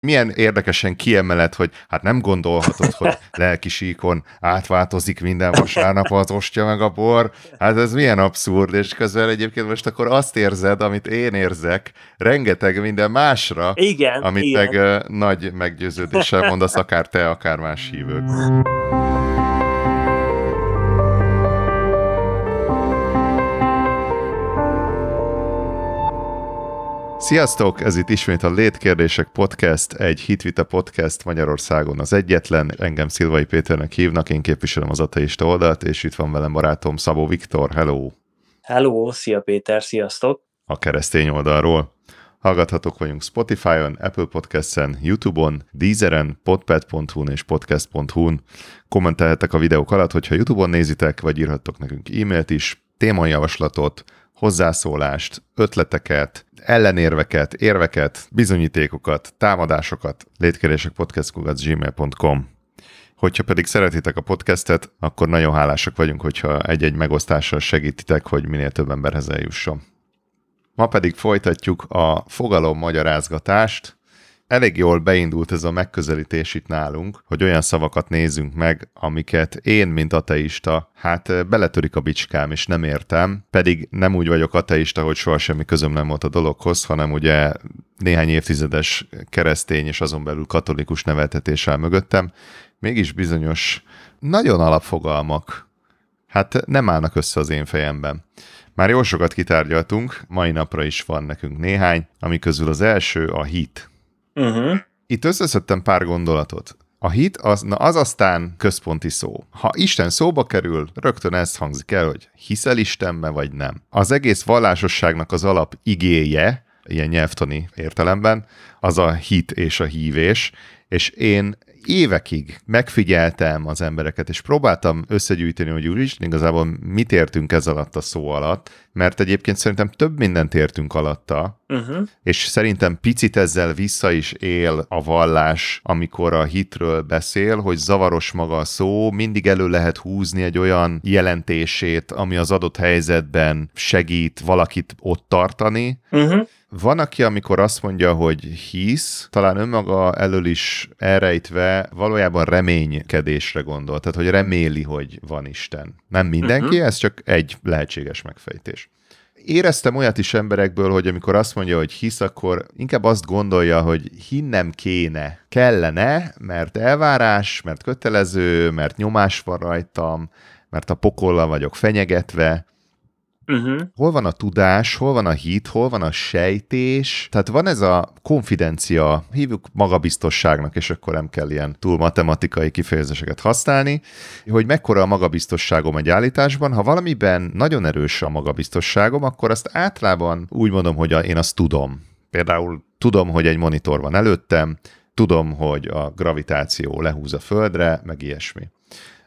milyen érdekesen kiemelet, hogy hát nem gondolhatod, hogy lelki síkon átváltozik minden vasárnap az ostya meg a bor. Hát ez milyen abszurd, és közben egyébként most akkor azt érzed, amit én érzek, rengeteg minden másra, igen, amit igen. meg uh, nagy meggyőződéssel mondasz, akár te, akár más hívők. Sziasztok! Ez itt ismét a Létkérdések Podcast, egy hitvita podcast Magyarországon az egyetlen. Engem Szilvai Péternek hívnak, én képviselem az ateista oldalt, és itt van velem barátom Szabó Viktor. Hello! Hello, szia Péter, sziasztok! A keresztény oldalról. Hallgathatók vagyunk Spotify-on, Apple Podcast-en, YouTube-on, Deezeren, podpad.hu-n és podcast.hu-n. Kommentelhetek a videók alatt, hogyha YouTube-on nézitek, vagy írhattok nekünk e-mailt is, témajavaslatot, hozzászólást, ötleteket, ellenérveket, érveket, bizonyítékokat, támadásokat létkerések gmail.com Hogyha pedig szeretitek a podcastet, akkor nagyon hálásak vagyunk, hogyha egy-egy megosztással segítitek, hogy minél több emberhez eljusson. Ma pedig folytatjuk a fogalom magyarázgatást, elég jól beindult ez a megközelítés itt nálunk, hogy olyan szavakat nézzünk meg, amiket én, mint ateista, hát beletörik a bicskám, és nem értem, pedig nem úgy vagyok ateista, hogy soha semmi közöm nem volt a dologhoz, hanem ugye néhány évtizedes keresztény és azon belül katolikus neveltetéssel mögöttem, mégis bizonyos nagyon alapfogalmak, hát nem állnak össze az én fejemben. Már jó sokat kitárgyaltunk, mai napra is van nekünk néhány, ami közül az első a hit. Uh-huh. Itt összeszedtem pár gondolatot. A hit az, na az aztán központi szó. Ha Isten szóba kerül, rögtön ez hangzik el, hogy hiszel Istenbe vagy nem. Az egész vallásosságnak az alap igéje, ilyen nyelvtani értelemben, az a hit és a hívés, és én évekig megfigyeltem az embereket, és próbáltam összegyűjteni, hogy úristen, igazából mit értünk ez alatt a szó alatt, mert egyébként szerintem több mindent értünk alatta, uh-huh. és szerintem picit ezzel vissza is él a vallás, amikor a hitről beszél, hogy zavaros maga a szó, mindig elő lehet húzni egy olyan jelentését, ami az adott helyzetben segít valakit ott tartani, uh-huh van, aki amikor azt mondja, hogy hisz, talán önmaga elől is elrejtve valójában reménykedésre gondol, tehát hogy reméli, hogy van Isten. Nem mindenki, uh-huh. ez csak egy lehetséges megfejtés éreztem olyat is emberekből, hogy amikor azt mondja, hogy hisz, akkor inkább azt gondolja, hogy hinnem kéne, kellene, mert elvárás, mert kötelező, mert nyomás van rajtam, mert a pokollal vagyok fenyegetve, Uh-huh. Hol van a tudás, hol van a hit, hol van a sejtés? Tehát van ez a konfidencia, hívjuk magabiztosságnak, és akkor nem kell ilyen túl matematikai kifejezéseket használni, hogy mekkora a magabiztosságom egy állításban. Ha valamiben nagyon erős a magabiztosságom, akkor azt általában úgy mondom, hogy én azt tudom. Például tudom, hogy egy monitor van előttem, tudom, hogy a gravitáció lehúz a földre, meg ilyesmi.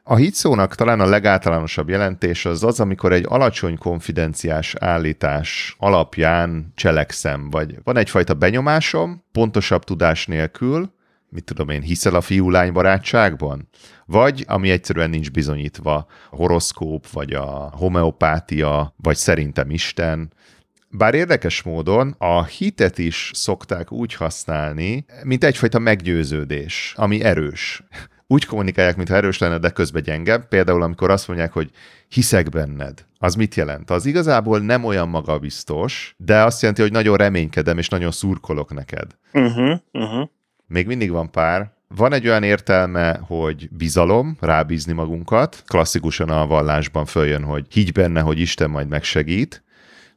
A hitszónak talán a legáltalánosabb jelentés az az, amikor egy alacsony konfidenciás állítás alapján cselekszem, vagy van egyfajta benyomásom, pontosabb tudás nélkül, mit tudom én, hiszel a fiú-lány barátságban? Vagy, ami egyszerűen nincs bizonyítva, a horoszkóp, vagy a homeopátia, vagy szerintem Isten, bár érdekes módon a hitet is szokták úgy használni, mint egyfajta meggyőződés, ami erős úgy kommunikálják, mintha erős lenne, de közben gyenge. Például, amikor azt mondják, hogy hiszek benned. Az mit jelent? Az igazából nem olyan magabiztos, de azt jelenti, hogy nagyon reménykedem, és nagyon szurkolok neked. Uh-huh, uh-huh. Még mindig van pár. Van egy olyan értelme, hogy bizalom, rábízni magunkat. Klasszikusan a vallásban följön, hogy higgy benne, hogy Isten majd megsegít.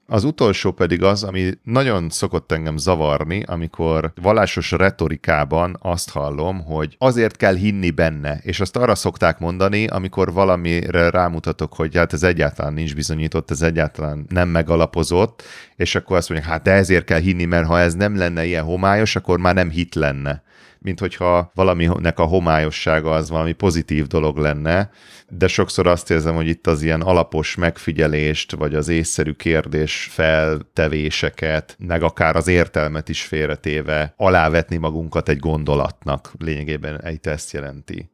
Az utolsó pedig az, ami nagyon szokott engem zavarni, amikor vallásos retorikában azt hallom, hogy azért kell hinni benne, és azt arra szokták mondani, amikor valamire rámutatok, hogy hát ez egyáltalán nincs bizonyított, ez egyáltalán nem megalapozott, és akkor azt mondják, hát de ezért kell hinni, mert ha ez nem lenne ilyen homályos, akkor már nem hit lenne mint hogyha valaminek a homályossága az valami pozitív dolog lenne, de sokszor azt érzem, hogy itt az ilyen alapos megfigyelést, vagy az észszerű kérdés feltevéseket, meg akár az értelmet is félretéve alávetni magunkat egy gondolatnak. Lényegében egy ezt jelenti.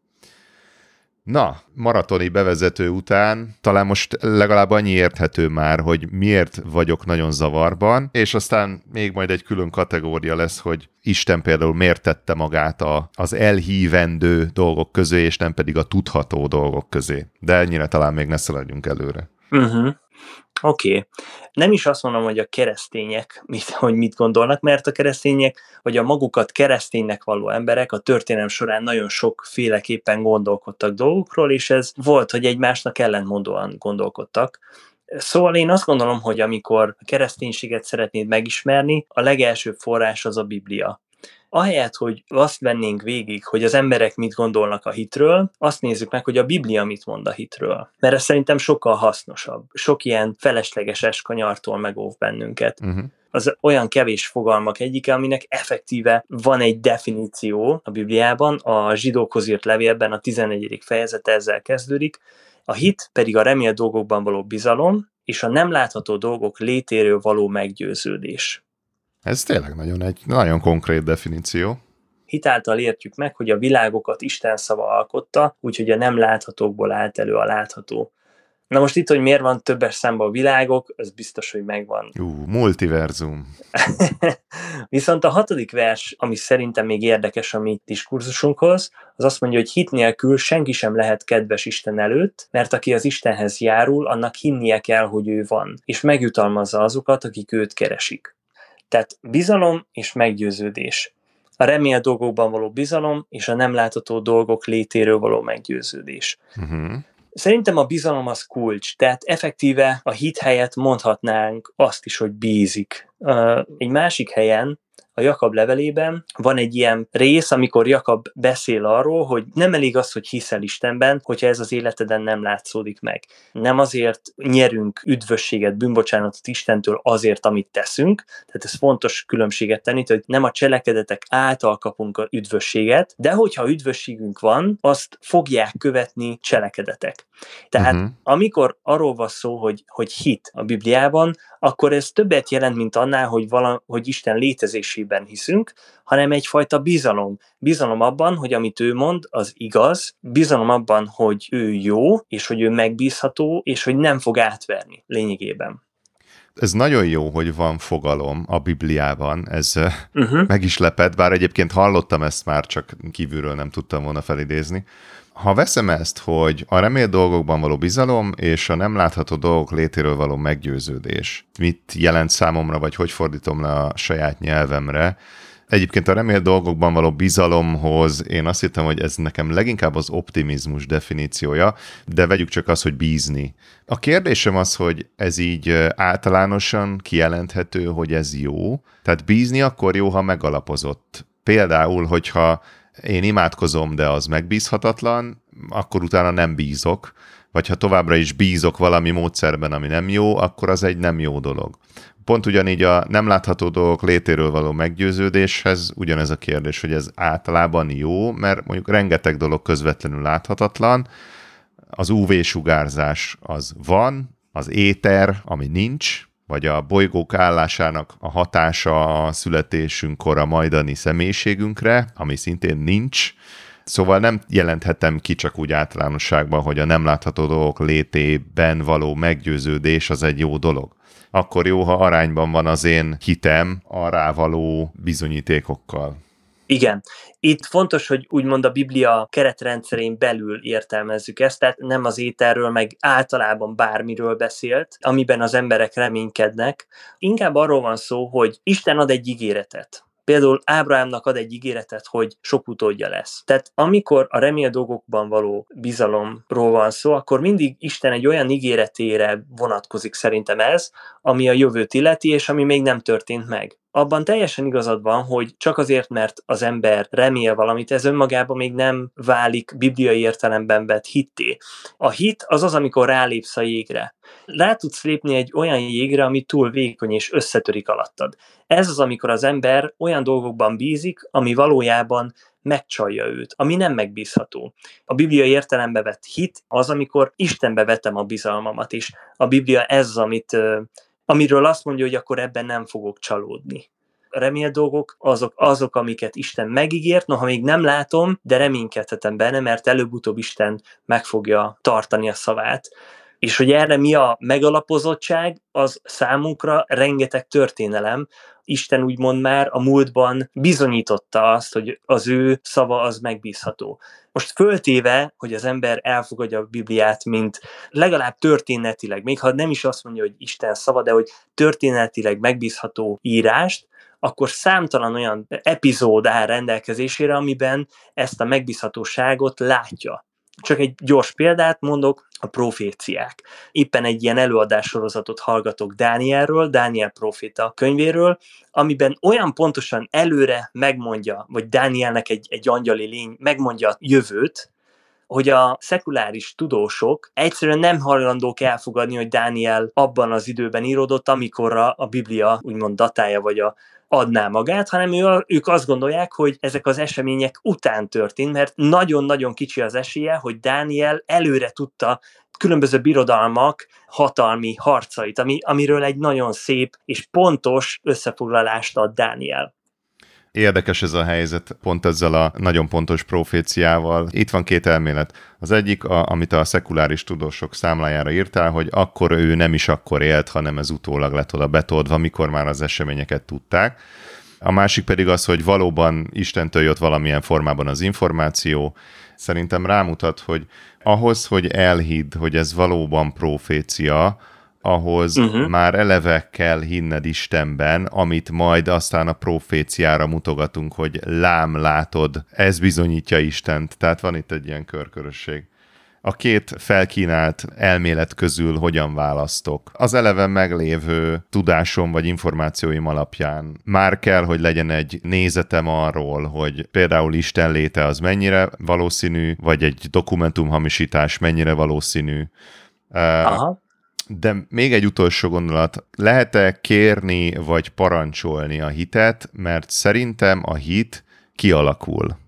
Na, maratoni bevezető után talán most legalább annyi érthető már, hogy miért vagyok nagyon zavarban, és aztán még majd egy külön kategória lesz, hogy Isten például miért tette magát a, az elhívendő dolgok közé, és nem pedig a tudható dolgok közé. De ennyire talán még ne szaladjunk előre. Uh-huh. Oké. Okay. Nem is azt mondom, hogy a keresztények, mit, hogy mit gondolnak, mert a keresztények, vagy a magukat kereszténynek való emberek a történelem során nagyon sokféleképpen gondolkodtak dolgokról, és ez volt, hogy egymásnak ellentmondóan gondolkodtak. Szóval én azt gondolom, hogy amikor a kereszténységet szeretnéd megismerni, a legelső forrás az a Biblia ahelyett, hogy azt vennénk végig, hogy az emberek mit gondolnak a hitről, azt nézzük meg, hogy a Biblia mit mond a hitről. Mert ez szerintem sokkal hasznosabb. Sok ilyen felesleges eskanyartól megóv bennünket. Uh-huh az olyan kevés fogalmak egyike, aminek effektíve van egy definíció a Bibliában, a zsidókhoz írt levélben a 14. fejezet ezzel kezdődik, a hit pedig a remélt dolgokban való bizalom, és a nem látható dolgok létéről való meggyőződés. Ez tényleg nagyon egy nagyon konkrét definíció. Hitáltal értjük meg, hogy a világokat Isten szava alkotta, úgyhogy a nem láthatókból állt elő a látható. Na most itt, hogy miért van többes számban a világok, az biztos, hogy megvan. Ú, multiverzum. Viszont a hatodik vers, ami szerintem még érdekes a mi diskurzusunkhoz, az azt mondja, hogy hit nélkül senki sem lehet kedves Isten előtt, mert aki az Istenhez járul, annak hinnie kell, hogy ő van, és megjutalmazza azokat, akik őt keresik. Tehát bizalom és meggyőződés. A remélt dolgokban való bizalom és a nem látható dolgok létéről való meggyőződés. Uh-huh. Szerintem a bizalom az kulcs, tehát effektíve a hit helyett mondhatnánk azt is, hogy bízik. Egy másik helyen a Jakab levelében van egy ilyen rész, amikor Jakab beszél arról, hogy nem elég az, hogy hiszel Istenben, hogyha ez az életeden nem látszódik meg. Nem azért nyerünk üdvösséget, bűnbocsánatot Istentől azért, amit teszünk, tehát ez fontos különbséget tenni, hogy nem a cselekedetek által kapunk a üdvösséget, de hogyha üdvösségünk van, azt fogják követni cselekedetek. Tehát uh-huh. amikor arról van szó, hogy, hogy hit a Bibliában, akkor ez többet jelent, mint annál, hogy, vala, hogy Isten létezésében hiszünk, hanem egyfajta bizalom. Bizalom abban, hogy amit ő mond, az igaz, bizalom abban, hogy ő jó, és hogy ő megbízható, és hogy nem fog átverni lényegében ez nagyon jó, hogy van fogalom a Bibliában, ez uh-huh. meg is lepett, bár egyébként hallottam ezt már, csak kívülről nem tudtam volna felidézni, ha veszem ezt, hogy a remélt dolgokban való bizalom és a nem látható dolgok létéről való meggyőződés, mit jelent számomra, vagy hogy fordítom le a saját nyelvemre, Egyébként a remélt dolgokban való bizalomhoz én azt hittem, hogy ez nekem leginkább az optimizmus definíciója, de vegyük csak azt, hogy bízni. A kérdésem az, hogy ez így általánosan kijelenthető, hogy ez jó. Tehát bízni akkor jó, ha megalapozott. Például, hogyha én imádkozom, de az megbízhatatlan, akkor utána nem bízok, vagy ha továbbra is bízok valami módszerben, ami nem jó, akkor az egy nem jó dolog. Pont ugyanígy a nem látható dolgok létéről való meggyőződéshez ugyanez a kérdés, hogy ez általában jó, mert mondjuk rengeteg dolog közvetlenül láthatatlan, az UV-sugárzás az van, az éter, ami nincs, vagy a bolygók állásának a hatása a születésünkkor a majdani személyiségünkre, ami szintén nincs. Szóval nem jelenthetem ki csak úgy általánosságban, hogy a nem látható dolgok létében való meggyőződés az egy jó dolog. Akkor jó, ha arányban van az én hitem a rávaló bizonyítékokkal. Igen. Itt fontos, hogy úgymond a Biblia keretrendszerén belül értelmezzük ezt, tehát nem az ételről, meg általában bármiről beszélt, amiben az emberek reménykednek. Inkább arról van szó, hogy Isten ad egy ígéretet. Például Ábrahámnak ad egy ígéretet, hogy sok utódja lesz. Tehát amikor a remél dolgokban való bizalomról van szó, akkor mindig Isten egy olyan ígéretére vonatkozik szerintem ez, ami a jövőt illeti, és ami még nem történt meg abban teljesen igazad van, hogy csak azért, mert az ember remél valamit, ez önmagában még nem válik bibliai értelemben vett hitté. A hit az az, amikor rálépsz a jégre. Rá tudsz lépni egy olyan jégre, ami túl vékony és összetörik alattad. Ez az, amikor az ember olyan dolgokban bízik, ami valójában megcsalja őt, ami nem megbízható. A Biblia értelembe vett hit az, amikor Istenbe vetem a bizalmamat, és a Biblia ez amit amiről azt mondja, hogy akkor ebben nem fogok csalódni. A remélt dolgok azok, azok, amiket Isten megígért, noha még nem látom, de reménykedhetem benne, mert előbb-utóbb Isten meg fogja tartani a szavát. És hogy erre mi a megalapozottság, az számunkra rengeteg történelem. Isten úgymond már a múltban bizonyította azt, hogy az ő szava az megbízható. Most föltéve, hogy az ember elfogadja a Bibliát, mint legalább történetileg, még ha nem is azt mondja, hogy Isten szava, de hogy történetileg megbízható írást, akkor számtalan olyan epizód áll rendelkezésére, amiben ezt a megbízhatóságot látja. Csak egy gyors példát mondok, a proféciák. Éppen egy ilyen előadássorozatot hallgatok Dánielről, Dániel proféta könyvéről, amiben olyan pontosan előre megmondja, vagy Dánielnek egy, egy angyali lény megmondja a jövőt, hogy a szekuláris tudósok egyszerűen nem hajlandók elfogadni, hogy Dániel abban az időben íródott, amikor a Biblia úgymond datája, vagy a, adná magát, hanem ő, ők azt gondolják, hogy ezek az események után történt, mert nagyon-nagyon kicsi az esélye, hogy Dániel előre tudta különböző birodalmak hatalmi harcait, ami, amiről egy nagyon szép és pontos összefoglalást ad Dániel. Érdekes ez a helyzet, pont ezzel a nagyon pontos proféciával. Itt van két elmélet. Az egyik, a, amit a szekuláris tudósok számlájára írtál, hogy akkor ő nem is akkor élt, hanem ez utólag lett oda betoldva, mikor már az eseményeket tudták. A másik pedig az, hogy valóban Istentől jött valamilyen formában az információ. Szerintem rámutat, hogy ahhoz, hogy elhidd, hogy ez valóban profécia, ahhoz uh-huh. már eleve kell hinned Istenben, amit majd aztán a proféciára mutogatunk, hogy lám látod, ez bizonyítja Istent. Tehát van itt egy ilyen körkörösség. A két felkínált elmélet közül hogyan választok? Az eleve meglévő tudásom vagy információim alapján már kell, hogy legyen egy nézetem arról, hogy például Isten léte az mennyire valószínű, vagy egy dokumentumhamisítás mennyire valószínű. Aha de még egy utolsó gondolat, lehet-e kérni vagy parancsolni a hitet, mert szerintem a hit kialakul,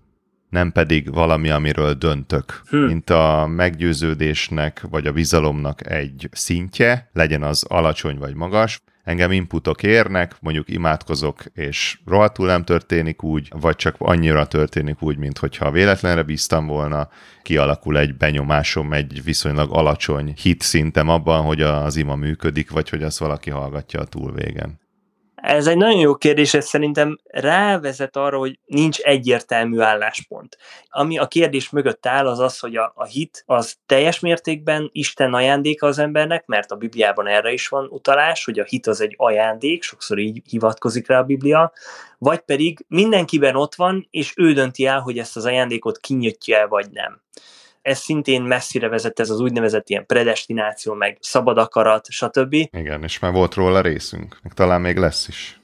nem pedig valami, amiről döntök. Hm. Mint a meggyőződésnek vagy a bizalomnak egy szintje, legyen az alacsony vagy magas, engem inputok érnek, mondjuk imádkozok, és rohadtul nem történik úgy, vagy csak annyira történik úgy, mint hogyha véletlenre bíztam volna, kialakul egy benyomásom, egy viszonylag alacsony hit szintem abban, hogy az ima működik, vagy hogy azt valaki hallgatja a túlvégen. Ez egy nagyon jó kérdés, ez szerintem rávezet arra, hogy nincs egyértelmű álláspont. Ami a kérdés mögött áll, az az, hogy a, a hit az teljes mértékben Isten ajándéka az embernek, mert a Bibliában erre is van utalás, hogy a hit az egy ajándék, sokszor így hivatkozik rá a Biblia, vagy pedig mindenkiben ott van, és ő dönti el, hogy ezt az ajándékot kinyitja el, vagy nem ez szintén messzire vezet ez az úgynevezett ilyen predestináció, meg szabad akarat, stb. Igen, és már volt róla részünk, meg talán még lesz is.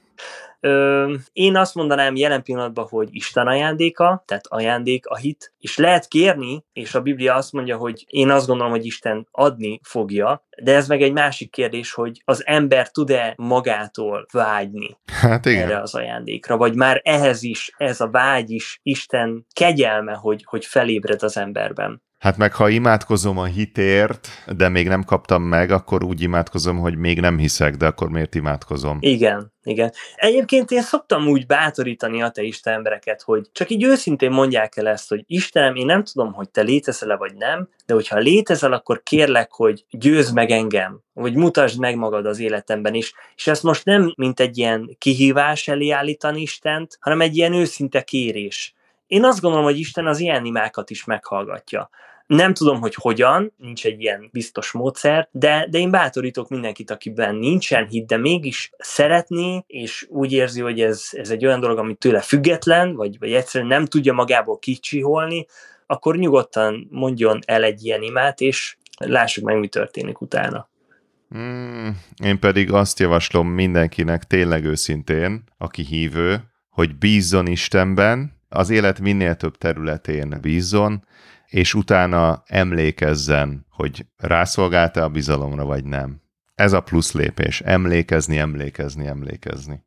Ö, én azt mondanám jelen pillanatban, hogy Isten ajándéka, tehát ajándék a hit, és lehet kérni, és a Biblia azt mondja, hogy én azt gondolom, hogy Isten adni fogja, de ez meg egy másik kérdés, hogy az ember tud-e magától vágyni hát igen. erre az ajándékra, vagy már ehhez is, ez a vágy is Isten kegyelme, hogy, hogy felébred az emberben. Hát meg ha imádkozom a hitért, de még nem kaptam meg, akkor úgy imádkozom, hogy még nem hiszek, de akkor miért imádkozom? Igen, igen. Egyébként én szoktam úgy bátorítani ateista embereket, hogy csak így őszintén mondják el ezt, hogy Istenem, én nem tudom, hogy te létezel-e vagy nem, de hogyha létezel, akkor kérlek, hogy győzd meg engem, vagy mutasd meg magad az életemben is. És ezt most nem mint egy ilyen kihívás elé állítani Istent, hanem egy ilyen őszinte kérés. Én azt gondolom, hogy Isten az ilyen imákat is meghallgatja. Nem tudom, hogy hogyan, nincs egy ilyen biztos módszer, de, de én bátorítok mindenkit, akiben nincsen hit, de mégis szeretné, és úgy érzi, hogy ez, ez egy olyan dolog, ami tőle független, vagy, vagy egyszerűen nem tudja magából kicsiholni, akkor nyugodtan mondjon el egy ilyen imát, és lássuk meg, mi történik utána. Mm, én pedig azt javaslom mindenkinek tényleg őszintén, aki hívő, hogy bízzon Istenben, az élet minél több területén bízzon, és utána emlékezzen, hogy rászolgálta a bizalomra, vagy nem. Ez a plusz lépés. Emlékezni, emlékezni, emlékezni.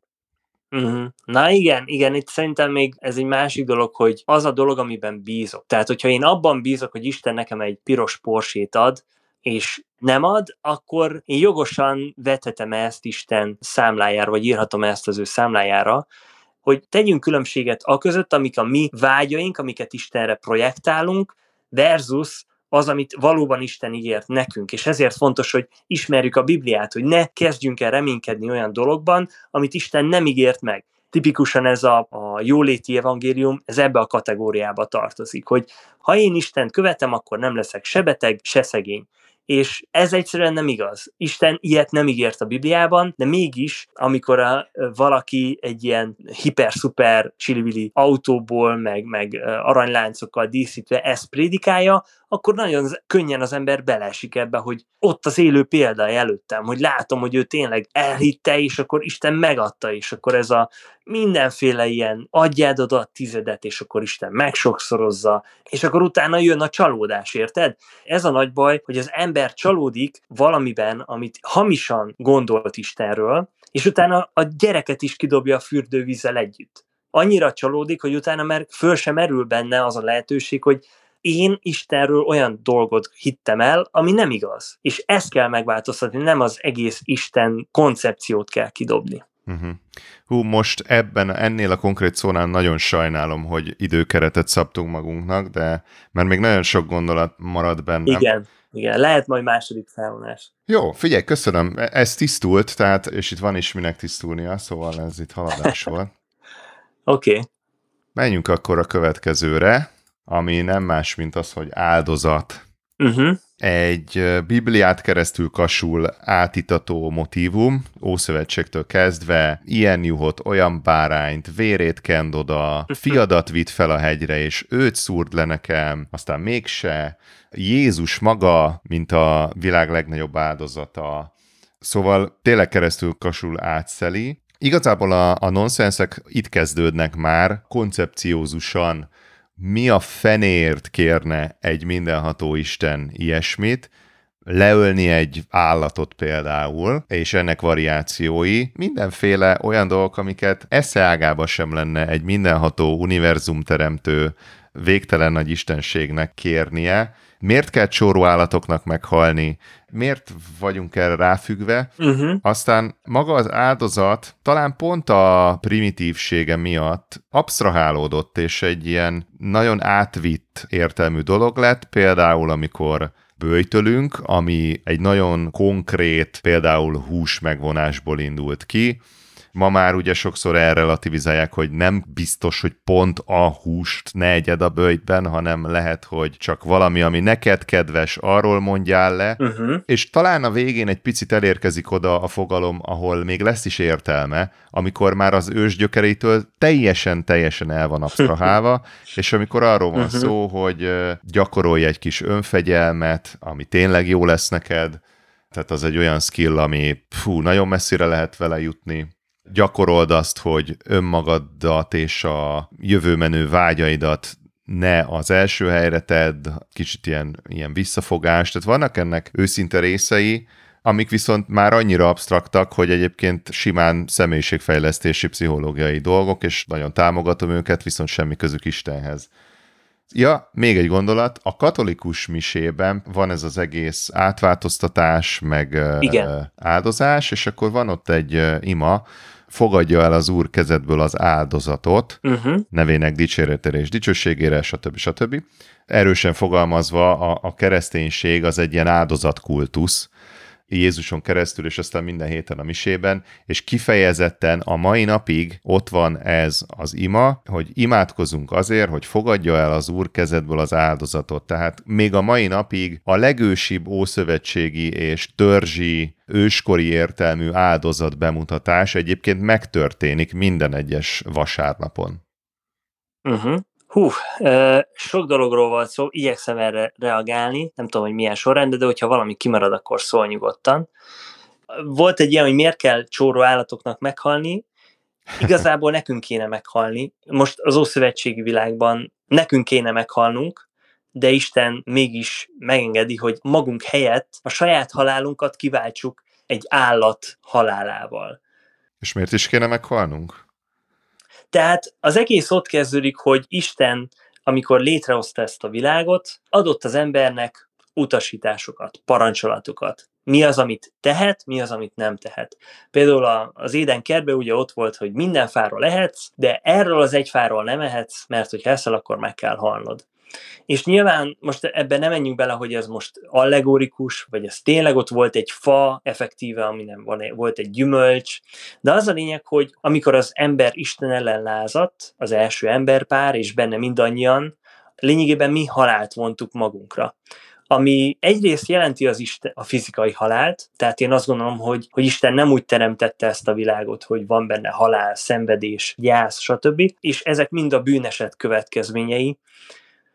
Uh-huh. Na igen, igen, itt szerintem még ez egy másik dolog, hogy az a dolog, amiben bízok. Tehát, hogyha én abban bízok, hogy Isten nekem egy piros porsét ad, és nem ad, akkor én jogosan vethetem ezt Isten számlájára, vagy írhatom ezt az ő számlájára, hogy tegyünk különbséget a között, amik a mi vágyaink, amiket Istenre projektálunk, versus az, amit valóban Isten ígért nekünk. És ezért fontos, hogy ismerjük a Bibliát, hogy ne kezdjünk el reménykedni olyan dologban, amit Isten nem ígért meg. Tipikusan ez a, a jóléti evangélium, ez ebbe a kategóriába tartozik, hogy ha én Istent követem, akkor nem leszek se beteg, se szegény és ez egyszerűen nem igaz. Isten ilyet nem ígért a Bibliában, de mégis, amikor a, valaki egy ilyen hiper-szuper csilivili autóból, meg, meg aranyláncokkal díszítve ezt prédikálja, akkor nagyon könnyen az ember beleesik ebbe, hogy ott az élő példa előttem, hogy látom, hogy ő tényleg elhitte, és akkor Isten megadta, és akkor ez a mindenféle ilyen adjád oda a tizedet, és akkor Isten megsokszorozza, és akkor utána jön a csalódás, érted? Ez a nagy baj, hogy az ember csalódik valamiben, amit hamisan gondolt Istenről, és utána a gyereket is kidobja a fürdővízzel együtt. Annyira csalódik, hogy utána már föl sem merül benne az a lehetőség, hogy én Istenről olyan dolgot hittem el, ami nem igaz. És ezt kell megváltoztatni, nem az egész Isten koncepciót kell kidobni. Uh-huh. Hú, most ebben, ennél a konkrét szónál nagyon sajnálom, hogy időkeretet szabtunk magunknak, de mert még nagyon sok gondolat marad bennem. Igen, igen, lehet majd második felvonás. Jó, figyelj, köszönöm. Ez tisztult, tehát, és itt van is minek tisztulnia, szóval ez itt haladás volt. Oké. Okay. Menjünk akkor a következőre ami nem más, mint az, hogy áldozat. Uh-huh. Egy Bibliát keresztül kasul átitató motívum, Ószövetségtől kezdve, ilyen juhot, olyan bárányt, vérét kend oda, fiadat vitt fel a hegyre, és őt szúrt le nekem, aztán mégse. Jézus maga, mint a világ legnagyobb áldozata. Szóval tényleg keresztül kasul átszeli. Igazából a, a nonszenszek itt kezdődnek már, koncepciózusan mi a fenért kérne egy mindenható Isten ilyesmit, leölni egy állatot például, és ennek variációi, mindenféle olyan dolgok, amiket eszeágába sem lenne egy mindenható univerzumteremtő végtelen nagy istenségnek kérnie, miért kell csóró állatoknak meghalni, miért vagyunk erre ráfüggve. Uh-huh. Aztán maga az áldozat talán pont a primitívsége miatt absztrahálódott, és egy ilyen nagyon átvitt értelmű dolog lett, például amikor bőjtölünk, ami egy nagyon konkrét, például hús megvonásból indult ki, Ma már ugye sokszor elrelativizálják, hogy nem biztos, hogy pont a húst ne egyed a bőjtben, hanem lehet, hogy csak valami, ami neked kedves, arról mondjál le, uh-huh. és talán a végén egy picit elérkezik oda a fogalom, ahol még lesz is értelme, amikor már az ősgyökerétől teljesen, teljesen el van absztrahálva, és amikor arról van uh-huh. szó, hogy gyakorolj egy kis önfegyelmet, ami tényleg jó lesz neked, tehát az egy olyan skill, ami fú, nagyon messzire lehet vele jutni, gyakorold azt, hogy önmagadat és a jövőmenő vágyaidat ne az első helyre tedd, kicsit ilyen, ilyen visszafogás, tehát vannak ennek őszinte részei, amik viszont már annyira absztraktak, hogy egyébként simán személyiségfejlesztési pszichológiai dolgok, és nagyon támogatom őket, viszont semmi közük Istenhez. Ja, még egy gondolat, a katolikus misében van ez az egész átváltoztatás, meg Igen. áldozás, és akkor van ott egy ima, fogadja el az Úr kezedből az áldozatot, uh-huh. nevének dicséretére és dicsőségére, stb. stb. Erősen fogalmazva a, a kereszténység az egy ilyen áldozatkultusz, Jézuson keresztül, és aztán minden héten a misében, és kifejezetten a mai napig ott van ez az ima, hogy imádkozunk azért, hogy fogadja el az Úr kezedből az áldozatot. Tehát még a mai napig a legősibb ószövetségi és törzsi őskori értelmű áldozat bemutatás egyébként megtörténik minden egyes vasárnapon. Uh-huh. Hú, sok dologról volt szó, igyekszem erre reagálni, nem tudom, hogy milyen sorrend, de hogyha valami kimarad, akkor szól nyugodtan. Volt egy ilyen, hogy miért kell csóró állatoknak meghalni, igazából nekünk kéne meghalni. Most az Ószövetségi világban nekünk kéne meghalnunk, de Isten mégis megengedi, hogy magunk helyett a saját halálunkat kiváltsuk egy állat halálával. És miért is kéne meghalnunk? Tehát az egész ott kezdődik, hogy Isten, amikor létrehozta ezt a világot, adott az embernek utasításokat, parancsolatokat. Mi az, amit tehet, mi az, amit nem tehet. Például az éden kertben ugye ott volt, hogy minden fáról lehetsz, de erről az egy fáról nem ehetsz, mert hogy eszel, akkor meg kell halnod. És nyilván most ebben nem menjünk bele, hogy ez most allegorikus, vagy ez tényleg ott volt egy fa effektíve, ami nem van, volt egy gyümölcs, de az a lényeg, hogy amikor az ember Isten ellen lázadt, az első emberpár, és benne mindannyian, lényegében mi halált vontuk magunkra. Ami egyrészt jelenti az Isten, a fizikai halált, tehát én azt gondolom, hogy, hogy Isten nem úgy teremtette ezt a világot, hogy van benne halál, szenvedés, gyász, stb., és ezek mind a bűneset következményei,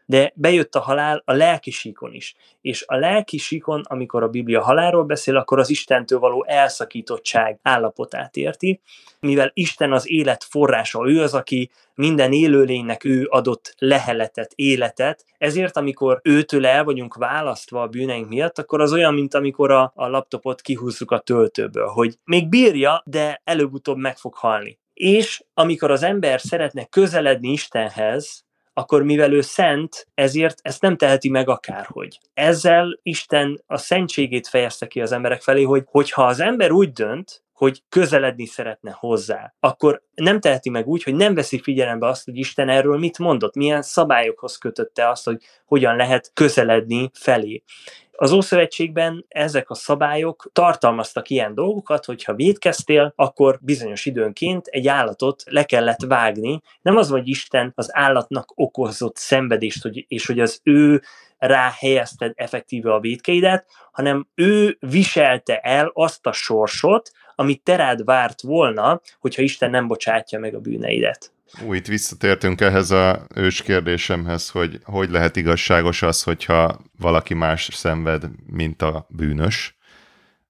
de bejött a halál a lelki síkon is. És a lelki síkon, amikor a Biblia halálról beszél, akkor az Istentől való elszakítottság állapotát érti, mivel Isten az élet forrása, ő az, aki minden élőlénynek ő adott leheletet, életet, ezért amikor őtől el vagyunk választva a bűneink miatt, akkor az olyan, mint amikor a, a laptopot kihúzzuk a töltőből, hogy még bírja, de előbb-utóbb meg fog halni. És amikor az ember szeretne közeledni Istenhez, akkor mivel ő szent, ezért ezt nem teheti meg akárhogy. Ezzel Isten a szentségét fejezte ki az emberek felé, hogy hogyha az ember úgy dönt, hogy közeledni szeretne hozzá, akkor nem teheti meg úgy, hogy nem veszi figyelembe azt, hogy Isten erről mit mondott, milyen szabályokhoz kötötte azt, hogy hogyan lehet közeledni felé. Az Ószövetségben ezek a szabályok tartalmaztak ilyen dolgokat, hogy ha védkeztél, akkor bizonyos időnként egy állatot le kellett vágni. Nem az, hogy Isten az állatnak okozott szenvedést, és hogy az ő rá helyezted effektíve a védkeidet, hanem ő viselte el azt a sorsot, amit terád várt volna, hogyha Isten nem bocsátja meg a bűneidet. Ú, itt visszatértünk ehhez a ős kérdésemhez, hogy hogy lehet igazságos az, hogyha valaki más szenved, mint a bűnös.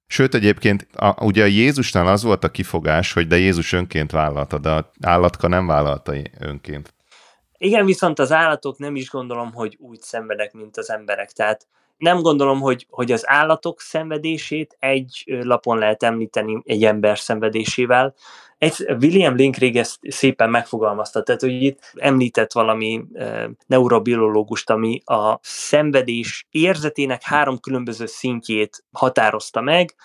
Sőt, egyébként a, ugye a Jézusnál az volt a kifogás, hogy de Jézus önként vállalta, de a állatka nem vállalta önként. Igen, viszont az állatok nem is gondolom, hogy úgy szenvedek, mint az emberek. Tehát nem gondolom, hogy, hogy az állatok szenvedését egy lapon lehet említeni egy ember szenvedésével. Egy, William Linkrég ezt szépen megfogalmazta, tehát hogy itt említett valami e, neurobiológust, ami a szenvedés érzetének három különböző szintjét határozta meg,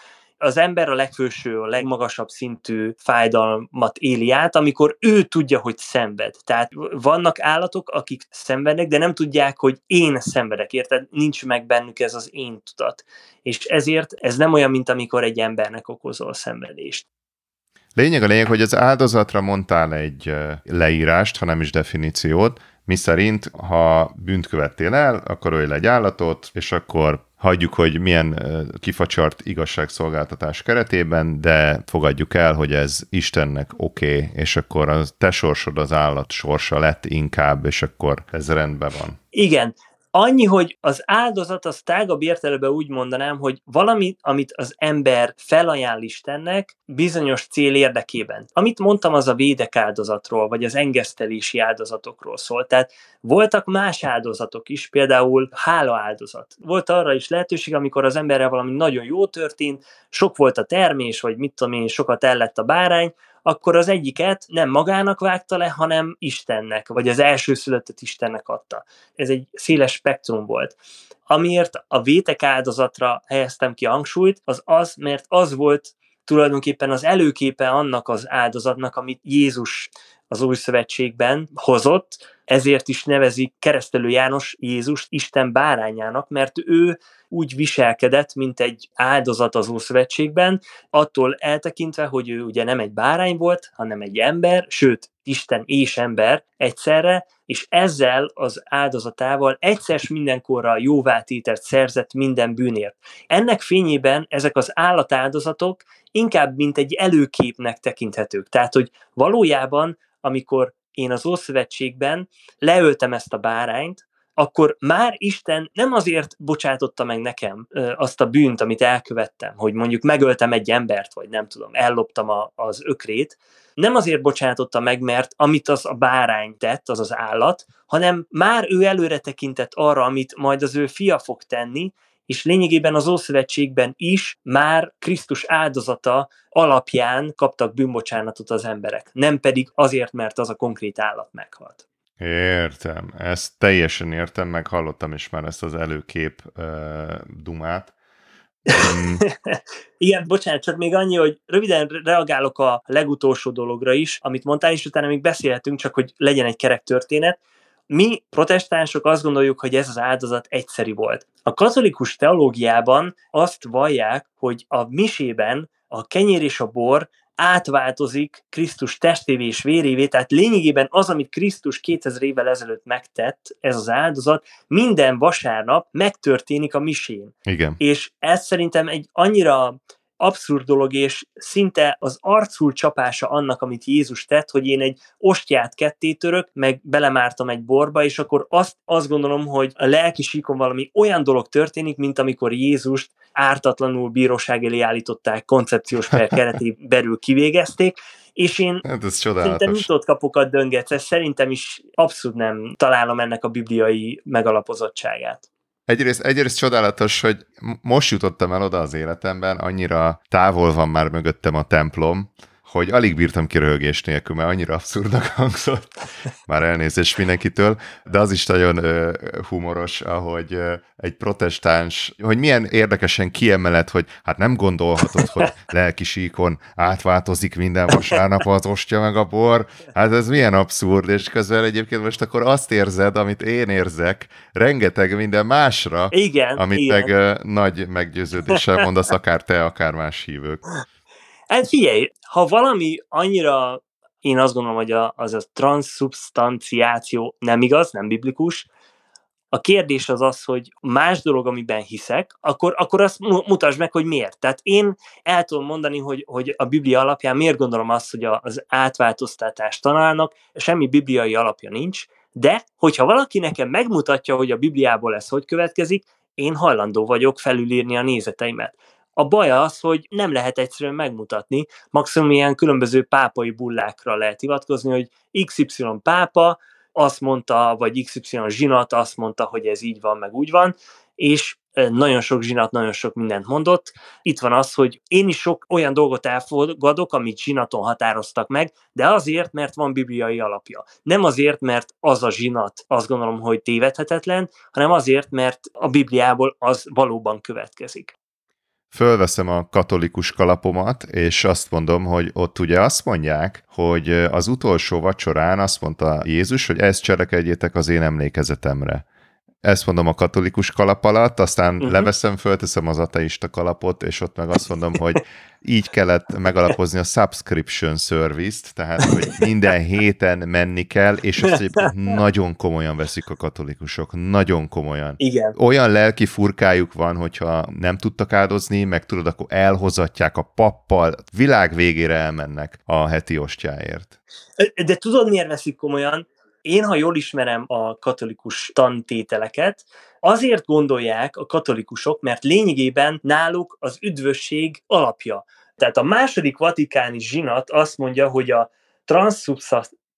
az ember a legfőső, a legmagasabb szintű fájdalmat éli át, amikor ő tudja, hogy szenved. Tehát vannak állatok, akik szenvednek, de nem tudják, hogy én szenvedek, érted? Nincs meg bennük ez az én tudat. És ezért ez nem olyan, mint amikor egy embernek okozol szenvedést. Lényeg a lényeg, hogy az áldozatra mondtál egy leírást, ha nem is definíciót, mi szerint, ha bűnt követtél el, akkor ölj egy állatot, és akkor hagyjuk, hogy milyen kifacsart igazságszolgáltatás keretében, de fogadjuk el, hogy ez Istennek oké, okay, és akkor a te sorsod az állat sorsa lett inkább, és akkor ez rendben van. Igen, Annyi, hogy az áldozat, az tágabb értelemben úgy mondanám, hogy valami, amit az ember felajánl Istennek bizonyos cél érdekében. Amit mondtam, az a védek áldozatról, vagy az engesztelési áldozatokról szól. Tehát voltak más áldozatok is, például hála áldozat. Volt arra is lehetőség, amikor az emberrel valami nagyon jó történt, sok volt a termés, vagy mit tudom én, sokat ellett a bárány, akkor az egyiket nem magának vágta le, hanem Istennek, vagy az elsőszülöttet Istennek adta. Ez egy széles spektrum volt. Amiért a vétek áldozatra helyeztem ki hangsúlyt, az az, mert az volt tulajdonképpen az előképe annak az áldozatnak, amit Jézus az új szövetségben hozott, ezért is nevezik keresztelő János Jézust Isten bárányának, mert ő úgy viselkedett, mint egy áldozat az Ószövetségben, attól eltekintve, hogy ő ugye nem egy bárány volt, hanem egy ember, sőt, Isten és ember egyszerre, és ezzel az áldozatával egyszer mindenkorra jóvátételt szerzett minden bűnért. Ennek fényében ezek az állatáldozatok inkább mint egy előképnek tekinthetők. Tehát, hogy valójában, amikor én az Ószövetségben leöltem ezt a bárányt, akkor már Isten nem azért bocsátotta meg nekem azt a bűnt, amit elkövettem, hogy mondjuk megöltem egy embert, vagy nem tudom, elloptam a, az ökrét, nem azért bocsátotta meg, mert amit az a bárány tett, az az állat, hanem már ő előre tekintett arra, amit majd az ő fia fog tenni, és lényegében az Ószövetségben is már Krisztus áldozata alapján kaptak bűnbocsánatot az emberek, nem pedig azért, mert az a konkrét állat meghalt. Értem, ezt teljesen értem, meg hallottam is már ezt az előkép uh, dumát. Mm. Igen, bocsánat, csak még annyi, hogy röviden reagálok a legutolsó dologra is, amit mondtál, és utána még beszélhetünk, csak hogy legyen egy kerek történet. Mi protestánsok azt gondoljuk, hogy ez az áldozat egyszeri volt. A katolikus teológiában azt vallják, hogy a misében a kenyér és a bor átváltozik Krisztus testévé és vérévé, tehát lényegében az, amit Krisztus 2000 évvel ezelőtt megtett, ez az áldozat, minden vasárnap megtörténik a misén. Igen. És ez szerintem egy annyira abszurd dolog, és szinte az arcul csapása annak, amit Jézus tett, hogy én egy ostját ketté török, meg belemártam egy borba, és akkor azt, azt gondolom, hogy a lelki síkon valami olyan dolog történik, mint amikor Jézust ártatlanul bíróság elé állították, koncepciós per keretében belül kivégezték, és én hát ez szerintem nyitott kapukat döngetsz, szerintem is abszolút nem találom ennek a bibliai megalapozottságát. Egyrészt, egyrészt csodálatos, hogy most jutottam el oda az életemben, annyira távol van már mögöttem a templom, hogy alig bírtam ki röhögés nélkül, mert annyira abszurdnak hangzott, már elnézést mindenkitől, de az is nagyon ö, humoros, ahogy ö, egy protestáns, hogy milyen érdekesen kiemelet, hogy hát nem gondolhatod, hogy lelki síkon átváltozik minden vasárnap az ostya meg a bor, hát ez milyen abszurd, és közben egyébként most akkor azt érzed, amit én érzek, rengeteg minden másra, igen, amit igen. meg ö, nagy meggyőződéssel mondasz, akár te, akár más hívők. Hát figyelj, ha valami annyira, én azt gondolom, hogy a, az a transzubstanciáció nem igaz, nem biblikus, a kérdés az az, hogy más dolog, amiben hiszek, akkor, akkor azt mutasd meg, hogy miért. Tehát én el tudom mondani, hogy, hogy a Biblia alapján miért gondolom azt, hogy az átváltoztatást tanálnak, semmi bibliai alapja nincs, de hogyha valaki nekem megmutatja, hogy a Bibliából ez hogy következik, én hajlandó vagyok felülírni a nézeteimet. A baj az, hogy nem lehet egyszerűen megmutatni, maximum ilyen különböző pápai bullákra lehet hivatkozni, hogy XY pápa azt mondta, vagy XY zsinat azt mondta, hogy ez így van, meg úgy van, és nagyon sok zsinat, nagyon sok mindent mondott. Itt van az, hogy én is sok olyan dolgot elfogadok, amit zsinaton határoztak meg, de azért, mert van bibliai alapja. Nem azért, mert az a zsinat azt gondolom, hogy tévedhetetlen, hanem azért, mert a Bibliából az valóban következik fölveszem a katolikus kalapomat, és azt mondom, hogy ott ugye azt mondják, hogy az utolsó vacsorán azt mondta Jézus, hogy ezt cselekedjétek az én emlékezetemre ezt mondom a katolikus kalap alatt, aztán uh-huh. leveszem, fölteszem az ateista kalapot, és ott meg azt mondom, hogy így kellett megalapozni a subscription service-t, tehát hogy minden héten menni kell, és ezt egyébként nagyon komolyan veszik a katolikusok, nagyon komolyan. Igen. Olyan lelki furkájuk van, hogyha nem tudtak áldozni, meg tudod, akkor elhozatják a pappal, világ végére elmennek a heti ostjáért. De tudod, miért veszik komolyan? Én, ha jól ismerem a katolikus tantételeket, azért gondolják a katolikusok, mert lényegében náluk az üdvösség alapja. Tehát a második vatikáni zsinat azt mondja, hogy a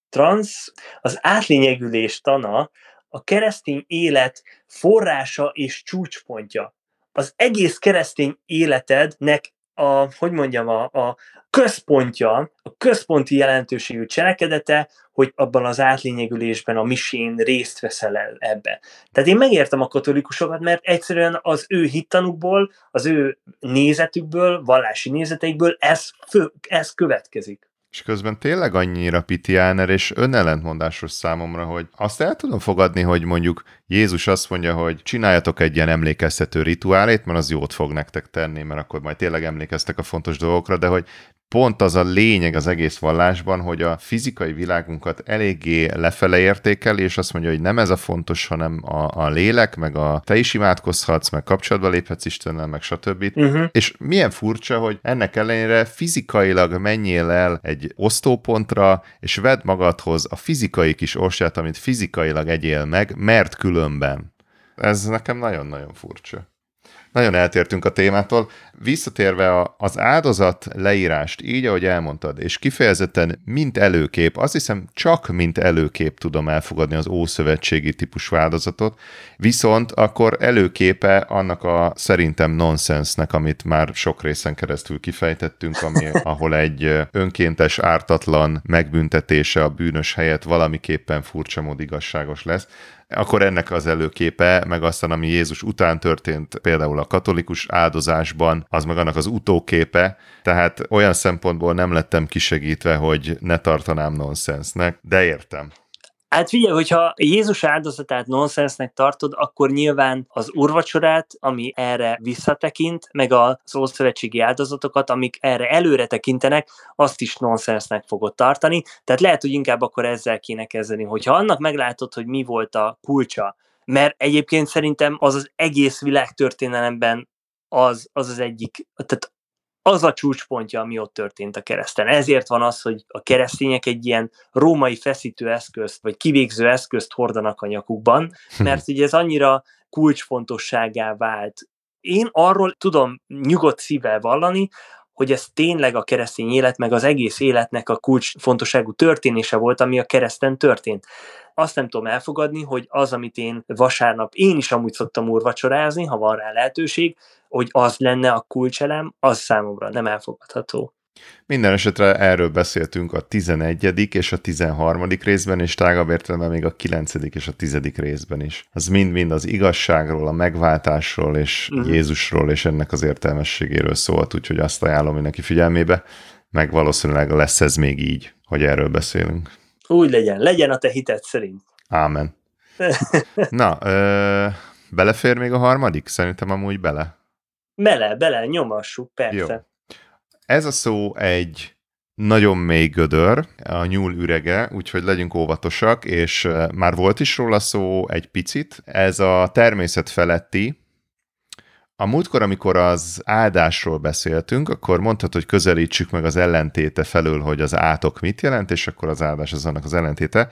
trans, az átlényegülés tana a keresztény élet forrása és csúcspontja. Az egész keresztény életednek a, hogy mondjam, a, a központja, a központi jelentőségű cselekedete, hogy abban az átlényegülésben, a misén részt veszel el ebbe. Tehát én megértem a katolikusokat, mert egyszerűen az ő hittanukból, az ő nézetükből, vallási nézeteikből ez, ez következik. És közben tényleg annyira pitiáner és önellentmondásos számomra, hogy azt el tudom fogadni, hogy mondjuk Jézus azt mondja, hogy csináljatok egy ilyen emlékeztető rituálét, mert az jót fog nektek tenni, mert akkor majd tényleg emlékeztek a fontos dolgokra, de hogy pont az a lényeg az egész vallásban, hogy a fizikai világunkat eléggé lefele értékel, és azt mondja, hogy nem ez a fontos, hanem a, a lélek, meg a te is imádkozhatsz, meg kapcsolatba léphetsz Istennel, meg stb. Uh-huh. És milyen furcsa, hogy ennek ellenére fizikailag menjél el egy osztópontra, és vedd magadhoz a fizikai kis orsát, amit fizikailag egyél meg, mert különben. Ez nekem nagyon-nagyon furcsa. Nagyon eltértünk a témától. Visszatérve az áldozat leírást, így ahogy elmondtad, és kifejezetten mint előkép, azt hiszem csak mint előkép tudom elfogadni az ószövetségi típusú áldozatot, viszont akkor előképe annak a szerintem nonsensnek, amit már sok részen keresztül kifejtettünk, ami, ahol egy önkéntes, ártatlan megbüntetése a bűnös helyett valamiképpen furcsa mód igazságos lesz akkor ennek az előképe, meg aztán ami Jézus után történt, például a katolikus áldozásban, az meg annak az utóképe, tehát olyan szempontból nem lettem kisegítve, hogy ne tartanám nonsensnek, de értem. Hát figyelj, hogyha Jézus áldozatát nonsensnek tartod, akkor nyilván az urvacsorát, ami erre visszatekint, meg az ószövetségi áldozatokat, amik erre előre tekintenek, azt is nonsensnek fogod tartani. Tehát lehet, hogy inkább akkor ezzel kéne kezdeni, hogyha annak meglátod, hogy mi volt a kulcsa, mert egyébként szerintem az az egész világtörténelemben az, az az egyik, tehát az a csúcspontja, ami ott történt a kereszten. Ezért van az, hogy a keresztények egy ilyen római feszítő eszközt, vagy kivégző eszközt hordanak a nyakukban, hm. mert ugye ez annyira kulcsfontosságá vált. Én arról tudom nyugodt szívvel vallani, hogy ez tényleg a keresztény élet, meg az egész életnek a kulcsfontosságú történése volt, ami a kereszten történt. Azt nem tudom elfogadni, hogy az, amit én vasárnap, én is amúgy szoktam úrvacsorázni, ha van rá lehetőség, hogy az lenne a kulcselem, az számomra nem elfogadható. Minden esetre erről beszéltünk a 11. és a 13. részben, és tágabb értelemben még a 9. és a 10. részben is. Az mind-mind az igazságról, a megváltásról, és uh-huh. Jézusról, és ennek az értelmességéről szólt, úgyhogy azt ajánlom mindenki figyelmébe, meg valószínűleg lesz ez még így, hogy erről beszélünk. Úgy legyen, legyen a te hited szerint. Ámen. Na, ö, belefér még a harmadik? Szerintem amúgy bele. Bele, bele, nyomassuk, persze. Jó. Ez a szó egy nagyon mély gödör, a nyúl ürege, úgyhogy legyünk óvatosak, és már volt is róla szó egy picit. Ez a természet feletti, a múltkor, amikor az áldásról beszéltünk, akkor mondhatod, hogy közelítsük meg az ellentéte felől, hogy az átok mit jelent, és akkor az áldás az annak az ellentéte.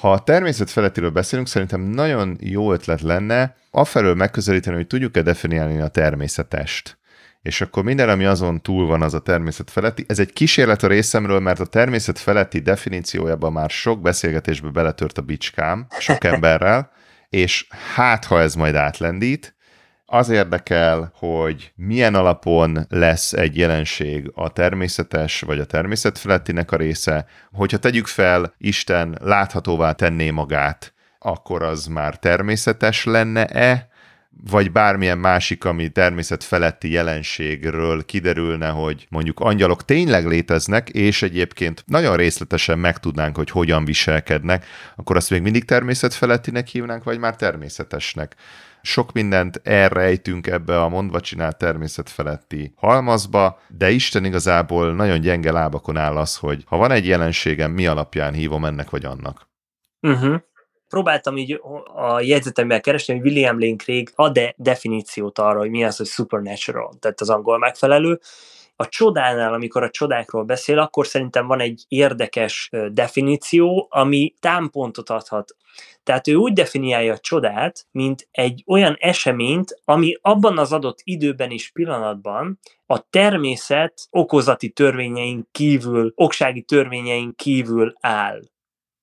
Ha a természet felettiről beszélünk, szerintem nagyon jó ötlet lenne afelől megközelíteni, hogy tudjuk-e definiálni a természetest és akkor minden, ami azon túl van, az a természet feletti. Ez egy kísérlet a részemről, mert a természet feletti definíciójában már sok beszélgetésbe beletört a bicskám, sok emberrel, és hát, ha ez majd átlendít, az érdekel, hogy milyen alapon lesz egy jelenség a természetes vagy a természet felettinek a része. Hogyha tegyük fel, Isten láthatóvá tenné magát, akkor az már természetes lenne-e, vagy bármilyen másik, ami természet feletti jelenségről kiderülne, hogy mondjuk angyalok tényleg léteznek, és egyébként nagyon részletesen megtudnánk, hogy hogyan viselkednek, akkor azt még mindig természet felettinek hívnánk, vagy már természetesnek. Sok mindent elrejtünk ebbe a mondva csinált természet feletti halmazba, de Isten igazából nagyon gyenge lábakon áll az, hogy ha van egy jelenségem, mi alapján hívom ennek vagy annak. Uh-huh próbáltam így a jegyzetemben keresni, hogy William Lane Craig ad-e definíciót arra, hogy mi az, hogy supernatural, tehát az angol megfelelő. A csodánál, amikor a csodákról beszél, akkor szerintem van egy érdekes definíció, ami támpontot adhat. Tehát ő úgy definiálja a csodát, mint egy olyan eseményt, ami abban az adott időben és pillanatban a természet okozati törvényeink kívül, oksági törvényeink kívül áll.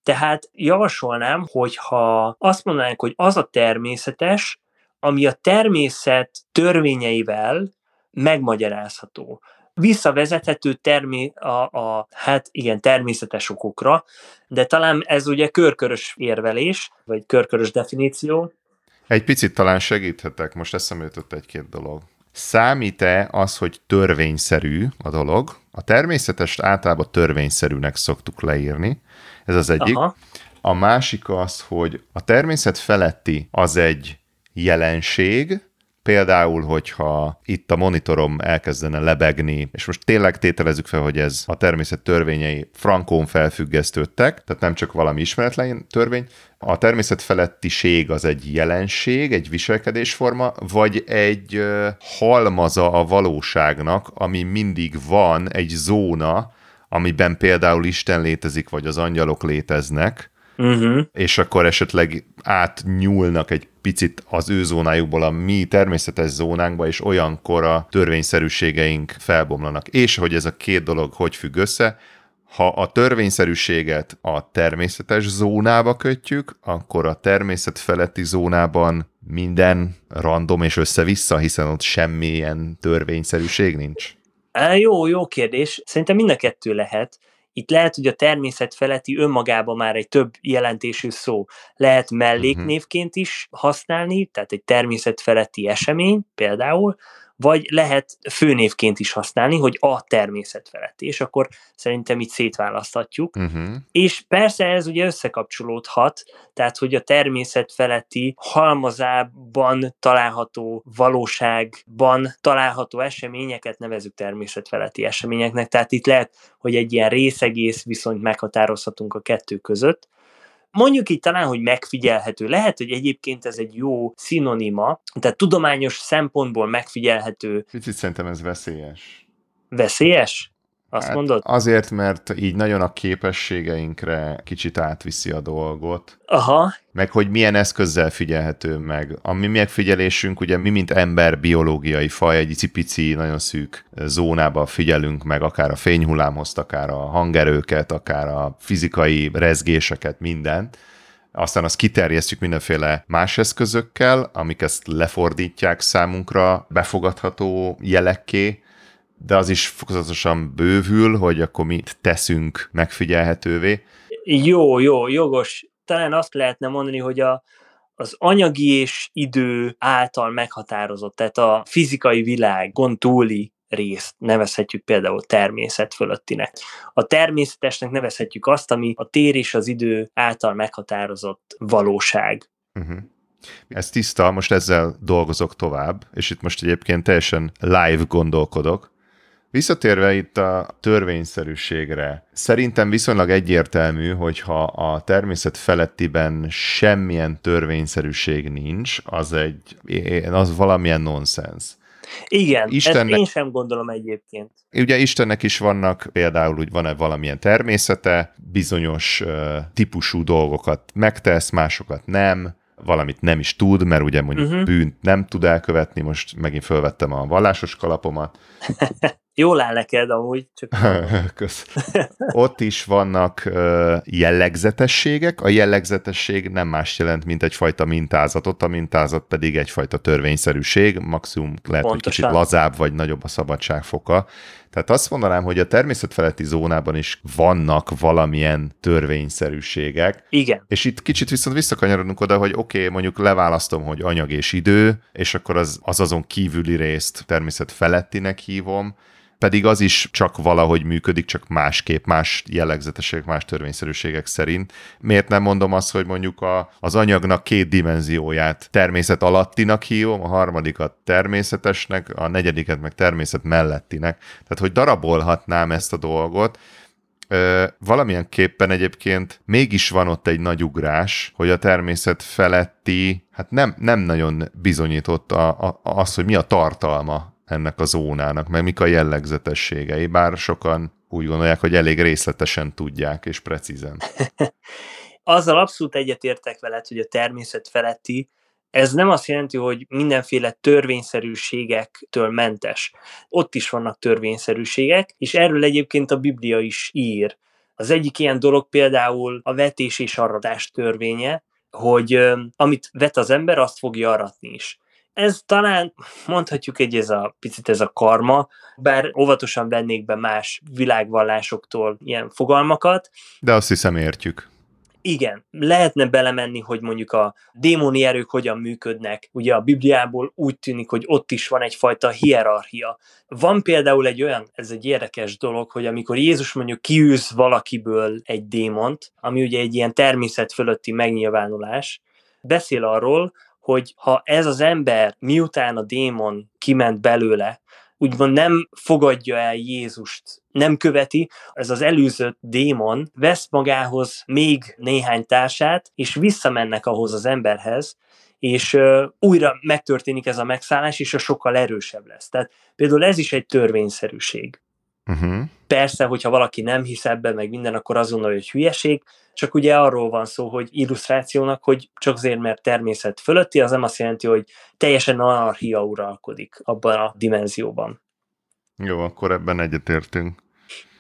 Tehát javasolnám, hogy ha azt mondanánk, hogy az a természetes, ami a természet törvényeivel megmagyarázható. Visszavezethető termé a, a, hát igen, természetes okokra, de talán ez ugye körkörös érvelés, vagy körkörös definíció. Egy picit talán segíthetek, most eszembe jutott egy-két dolog. Számít-e az, hogy törvényszerű a dolog? A természetest általában törvényszerűnek szoktuk leírni, ez az egyik. Aha. A másik az, hogy a természet feletti az egy jelenség, Például, hogyha itt a monitorom elkezdene lebegni, és most tényleg tételezzük fel, hogy ez a természet törvényei frankón felfüggesztődtek, tehát nem csak valami ismeretlen törvény, a természet felettiség az egy jelenség, egy viselkedésforma, vagy egy halmaza a valóságnak, ami mindig van, egy zóna, amiben például Isten létezik, vagy az angyalok léteznek, uh-huh. és akkor esetleg átnyúlnak egy picit az ő zónájukból a mi természetes zónánkba, és olyankor a törvényszerűségeink felbomlanak. És hogy ez a két dolog hogy függ össze, ha a törvényszerűséget a természetes zónába kötjük, akkor a természet feletti zónában minden random és össze-vissza, hiszen ott semmilyen törvényszerűség nincs. Jó, jó kérdés. Szerintem mind a kettő lehet. Itt lehet, hogy a természet feletti önmagában már egy több jelentésű szó. Lehet melléknévként is használni, tehát egy természet feletti esemény például, vagy lehet főnévként is használni, hogy a természet feletti, és akkor szerintem itt szétválaszthatjuk. Uh-huh. És persze ez ugye összekapcsolódhat, tehát hogy a természet feletti halmazában található valóságban található eseményeket nevezük természet feletti eseményeknek, tehát itt lehet, hogy egy ilyen részegész viszonyt meghatározhatunk a kettő között, Mondjuk így talán, hogy megfigyelhető. Lehet, hogy egyébként ez egy jó szinonima, tehát tudományos szempontból megfigyelhető. Picit szerintem ez veszélyes. Veszélyes? Azt hát mondod? Azért, mert így nagyon a képességeinkre kicsit átviszi a dolgot. Aha. Meg hogy milyen eszközzel figyelhető meg. A mi megfigyelésünk, ugye mi, mint ember biológiai faj, egy icipici, nagyon szűk zónába figyelünk meg, akár a fényhullámhoz, akár a hangerőket, akár a fizikai rezgéseket, mindent aztán azt kiterjesztjük mindenféle más eszközökkel, amik ezt lefordítják számunkra befogadható jelekké, de az is fokozatosan bővül, hogy akkor mit teszünk megfigyelhetővé. Jó, jó, jogos. Talán azt lehetne mondani, hogy a, az anyagi és idő által meghatározott, tehát a fizikai világ túli részt nevezhetjük például természet fölöttinek. A természetesnek nevezhetjük azt, ami a tér és az idő által meghatározott valóság. Uh-huh. Ez tiszta, most ezzel dolgozok tovább, és itt most egyébként teljesen live gondolkodok, Visszatérve itt a törvényszerűségre, szerintem viszonylag egyértelmű, hogyha a természet felettiben semmilyen törvényszerűség nincs, az egy, az valamilyen nonsens. Igen, Istennek, ezt én sem gondolom egyébként. Ugye Istennek is vannak, például úgy van-e valamilyen természete, bizonyos uh, típusú dolgokat megtesz, másokat nem, valamit nem is tud, mert ugye mondjuk uh-huh. bűnt nem tud elkövetni, most megint felvettem a vallásos kalapomat. Jól áll neked amúgy. Csak... Kösz. Ott is vannak jellegzetességek. A jellegzetesség nem más jelent, mint egyfajta mintázatot, a mintázat pedig egyfajta törvényszerűség, maximum lehet, Pontosan. hogy kicsit lazább vagy nagyobb a szabadságfoka. Tehát azt mondanám, hogy a természetfeletti zónában is vannak valamilyen törvényszerűségek. Igen. És itt kicsit viszont visszakanyarodunk oda, hogy oké, okay, mondjuk leválasztom, hogy anyag és idő, és akkor az, az azon kívüli részt természetfelettinek hívom, pedig az is csak valahogy működik, csak másképp, más jellegzetességek, más törvényszerűségek szerint. Miért nem mondom azt, hogy mondjuk a, az anyagnak két dimenzióját természet alattinak hívom, a harmadikat természetesnek, a negyediket meg természet mellettinek. Tehát, hogy darabolhatnám ezt a dolgot, Ö, valamilyen képpen egyébként mégis van ott egy nagy ugrás, hogy a természet feletti, hát nem, nem nagyon bizonyított a, a, az, hogy mi a tartalma ennek a zónának, meg mik a jellegzetességei, bár sokan úgy gondolják, hogy elég részletesen tudják és precízen. Azzal abszolút egyetértek veled, hogy a természet feletti, ez nem azt jelenti, hogy mindenféle törvényszerűségektől mentes. Ott is vannak törvényszerűségek, és erről egyébként a Biblia is ír. Az egyik ilyen dolog például a vetés és aratás törvénye, hogy amit vet az ember, azt fogja aratni is. Ez talán mondhatjuk egy ez a picit ez a karma, bár óvatosan vennék be más világvallásoktól ilyen fogalmakat. De azt hiszem értjük. Igen, lehetne belemenni, hogy mondjuk a démoni erők hogyan működnek. Ugye a Bibliából úgy tűnik, hogy ott is van egyfajta hierarchia. Van például egy olyan, ez egy érdekes dolog, hogy amikor Jézus mondjuk kiűz valakiből egy démont, ami ugye egy ilyen természet fölötti megnyilvánulás, beszél arról, hogy ha ez az ember miután a démon kiment belőle, úgymond nem fogadja el Jézust, nem követi, ez az előzött démon vesz magához még néhány társát, és visszamennek ahhoz az emberhez, és uh, újra megtörténik ez a megszállás, és a sokkal erősebb lesz. Tehát például ez is egy törvényszerűség. Uh-huh. Persze, hogyha valaki nem hisz ebben, meg minden, akkor azonnal, hogy hülyeség, csak ugye arról van szó, hogy illusztrációnak, hogy csak azért, mert természet fölötti, az nem azt jelenti, hogy teljesen anarchia uralkodik abban a dimenzióban. Jó, akkor ebben egyetértünk.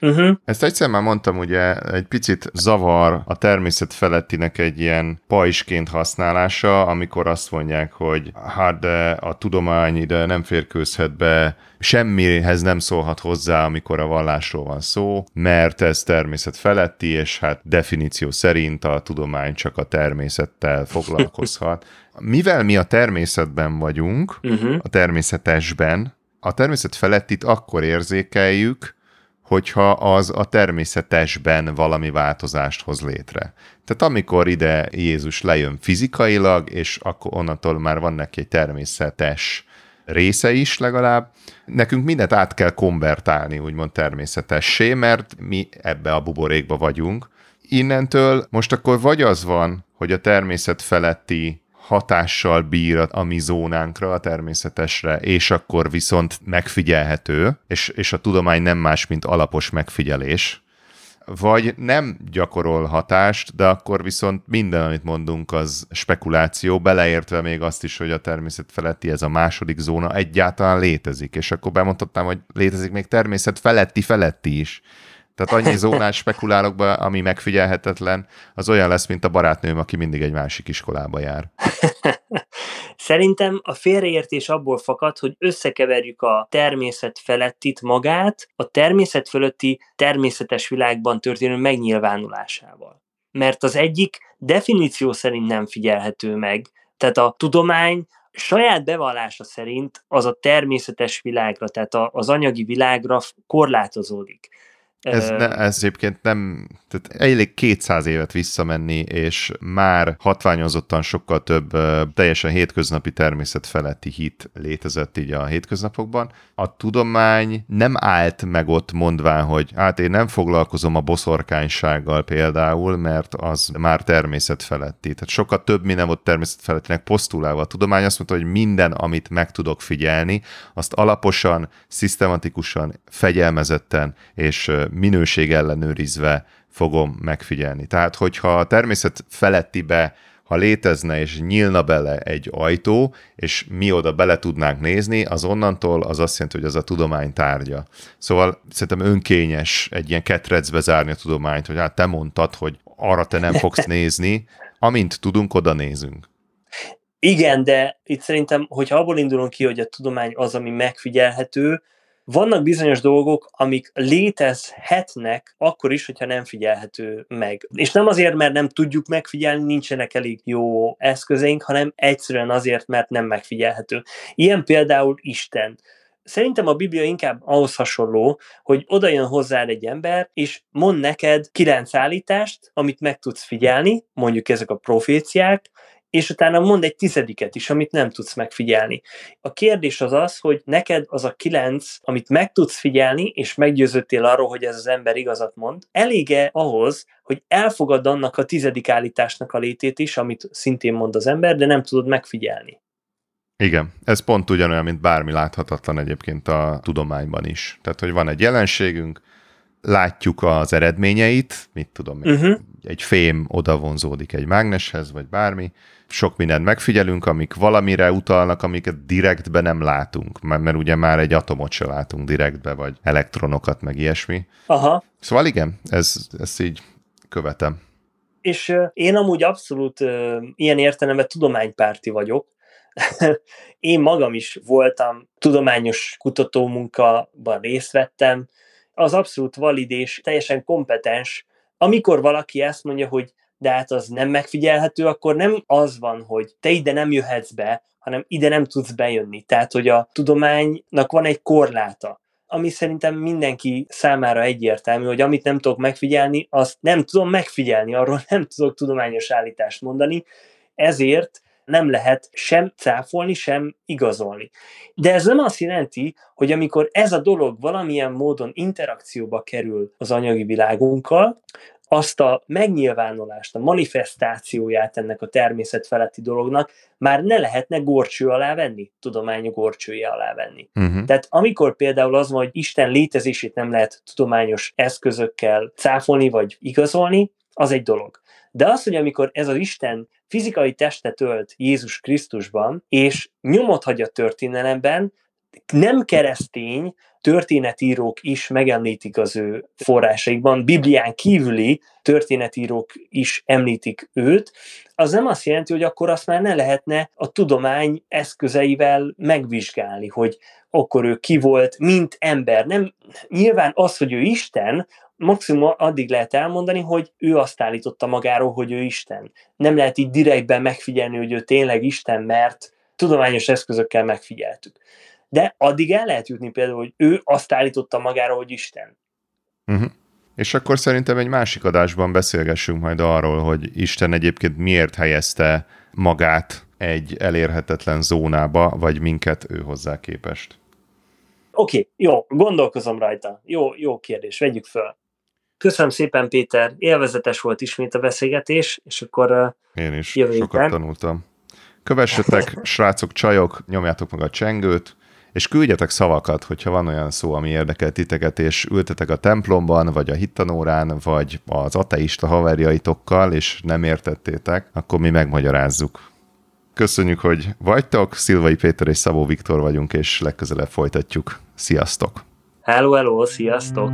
Uh-huh. Ezt egyszer már mondtam, ugye egy picit zavar a természet felettinek egy ilyen pajsként használása, amikor azt mondják, hogy hát de a tudomány ide nem férkőzhet be, semmihez nem szólhat hozzá, amikor a vallásról van szó, mert ez természet feletti, és hát definíció szerint a tudomány csak a természettel foglalkozhat. Mivel mi a természetben vagyunk, uh-huh. a természetesben, a természet felettit akkor érzékeljük, hogyha az a természetesben valami változást hoz létre. Tehát amikor ide Jézus lejön fizikailag, és akkor onnantól már van neki egy természetes része is legalább, nekünk mindent át kell konvertálni, úgymond természetessé, mert mi ebbe a buborékba vagyunk. Innentől most akkor vagy az van, hogy a természet feletti hatással bír a mi zónánkra, a természetesre, és akkor viszont megfigyelhető, és, és a tudomány nem más, mint alapos megfigyelés, vagy nem gyakorol hatást, de akkor viszont minden, amit mondunk, az spekuláció, beleértve még azt is, hogy a természet feletti ez a második zóna egyáltalán létezik, és akkor bemondhatnám, hogy létezik még természet feletti feletti is. Tehát annyi zónát spekulálok be, ami megfigyelhetetlen, az olyan lesz, mint a barátnőm, aki mindig egy másik iskolába jár. Szerintem a félreértés abból fakad, hogy összekeverjük a természet felettit magát a természet fölötti természetes világban történő megnyilvánulásával. Mert az egyik definíció szerint nem figyelhető meg. Tehát a tudomány saját bevallása szerint az a természetes világra, tehát az anyagi világra korlátozódik. Ez, ne, ez egyébként nem, tehát elég 200 évet visszamenni, és már hatványozottan sokkal több teljesen hétköznapi természet feletti hit létezett így a hétköznapokban. A tudomány nem állt meg ott mondván, hogy hát én nem foglalkozom a boszorkánysággal például, mert az már természet feletti. Tehát sokkal több minden volt természet felettinek posztulálva. A tudomány azt mondta, hogy minden, amit meg tudok figyelni, azt alaposan, szisztematikusan, fegyelmezetten és minőség ellenőrizve fogom megfigyelni. Tehát, hogyha a természet felettibe ha létezne és nyílna bele egy ajtó, és mi oda bele tudnánk nézni, az onnantól az azt jelenti, hogy az a tudomány tárgya. Szóval szerintem önkényes egy ilyen ketrecbe zárni a tudományt, hogy hát te mondtad, hogy arra te nem fogsz nézni, amint tudunk, oda nézünk. Igen, de itt szerintem, hogyha abból indulunk ki, hogy a tudomány az, ami megfigyelhető, vannak bizonyos dolgok, amik létezhetnek akkor is, hogyha nem figyelhető meg. És nem azért, mert nem tudjuk megfigyelni, nincsenek elég jó eszközeink, hanem egyszerűen azért, mert nem megfigyelhető. Ilyen például Isten. Szerintem a Biblia inkább ahhoz hasonló, hogy oda jön hozzád egy ember, és mond neked kilenc állítást, amit meg tudsz figyelni, mondjuk ezek a proféciák, és utána mond egy tizediket is, amit nem tudsz megfigyelni. A kérdés az az, hogy neked az a kilenc, amit meg tudsz figyelni, és meggyőzöttél arról, hogy ez az ember igazat mond, elége ahhoz, hogy elfogad annak a tizedik állításnak a létét is, amit szintén mond az ember, de nem tudod megfigyelni. Igen, ez pont ugyanolyan, mint bármi láthatatlan egyébként a tudományban is. Tehát, hogy van egy jelenségünk, látjuk az eredményeit, mit tudom, uh-huh. egy fém oda vonzódik egy mágneshez, vagy bármi, sok mindent megfigyelünk, amik valamire utalnak, amiket direktbe nem látunk, mert, mert ugye már egy atomot se látunk direktbe, vagy elektronokat, meg ilyesmi. Aha. Szóval igen, ez, ezt így követem. És én amúgy abszolút ilyen értelemben tudománypárti vagyok, én magam is voltam, tudományos kutatómunkában részt vettem, az abszolút valid és teljesen kompetens, amikor valaki ezt mondja, hogy de hát az nem megfigyelhető, akkor nem az van, hogy te ide nem jöhetsz be, hanem ide nem tudsz bejönni. Tehát, hogy a tudománynak van egy korláta ami szerintem mindenki számára egyértelmű, hogy amit nem tudok megfigyelni, azt nem tudom megfigyelni, arról nem tudok tudományos állítást mondani, ezért nem lehet sem cáfolni, sem igazolni. De ez nem azt jelenti, hogy amikor ez a dolog valamilyen módon interakcióba kerül az anyagi világunkkal, azt a megnyilvánulást, a manifestációját ennek a természet feletti dolognak már ne lehetne gorcső alá venni, tudományú gorcsője alá venni. Uh-huh. Tehát amikor például az van, hogy Isten létezését nem lehet tudományos eszközökkel cáfolni vagy igazolni, az egy dolog. De az, hogy amikor ez az Isten fizikai testet ölt Jézus Krisztusban, és nyomot hagy a történelemben, nem keresztény történetírók is megemlítik az ő forrásaikban, Biblián kívüli történetírók is említik őt, az nem azt jelenti, hogy akkor azt már ne lehetne a tudomány eszközeivel megvizsgálni, hogy akkor ő ki volt, mint ember. Nem, nyilván az, hogy ő Isten, maximum addig lehet elmondani, hogy ő azt állította magáról, hogy ő Isten. Nem lehet így direktben megfigyelni, hogy ő tényleg Isten, mert tudományos eszközökkel megfigyeltük. De addig el lehet jutni például, hogy ő azt állította magáról, hogy Isten. Uh-huh. És akkor szerintem egy másik adásban beszélgessünk majd arról, hogy Isten egyébként miért helyezte magát egy elérhetetlen zónába, vagy minket ő hozzá képest. Oké, okay, jó, gondolkozom rajta. Jó, jó kérdés, vegyük föl. Köszönöm szépen, Péter. Élvezetes volt ismét a beszélgetés, és akkor Én is sokat héten. tanultam. Kövessetek, srácok, csajok, nyomjátok meg a csengőt, és küldjetek szavakat, hogyha van olyan szó, ami érdekel titeket, és ültetek a templomban, vagy a hittanórán, vagy az ateista haverjaitokkal, és nem értettétek, akkor mi megmagyarázzuk. Köszönjük, hogy vagytok, Szilvai Péter és Szabó Viktor vagyunk, és legközelebb folytatjuk. Sziasztok! Hello, hello, sziasztok!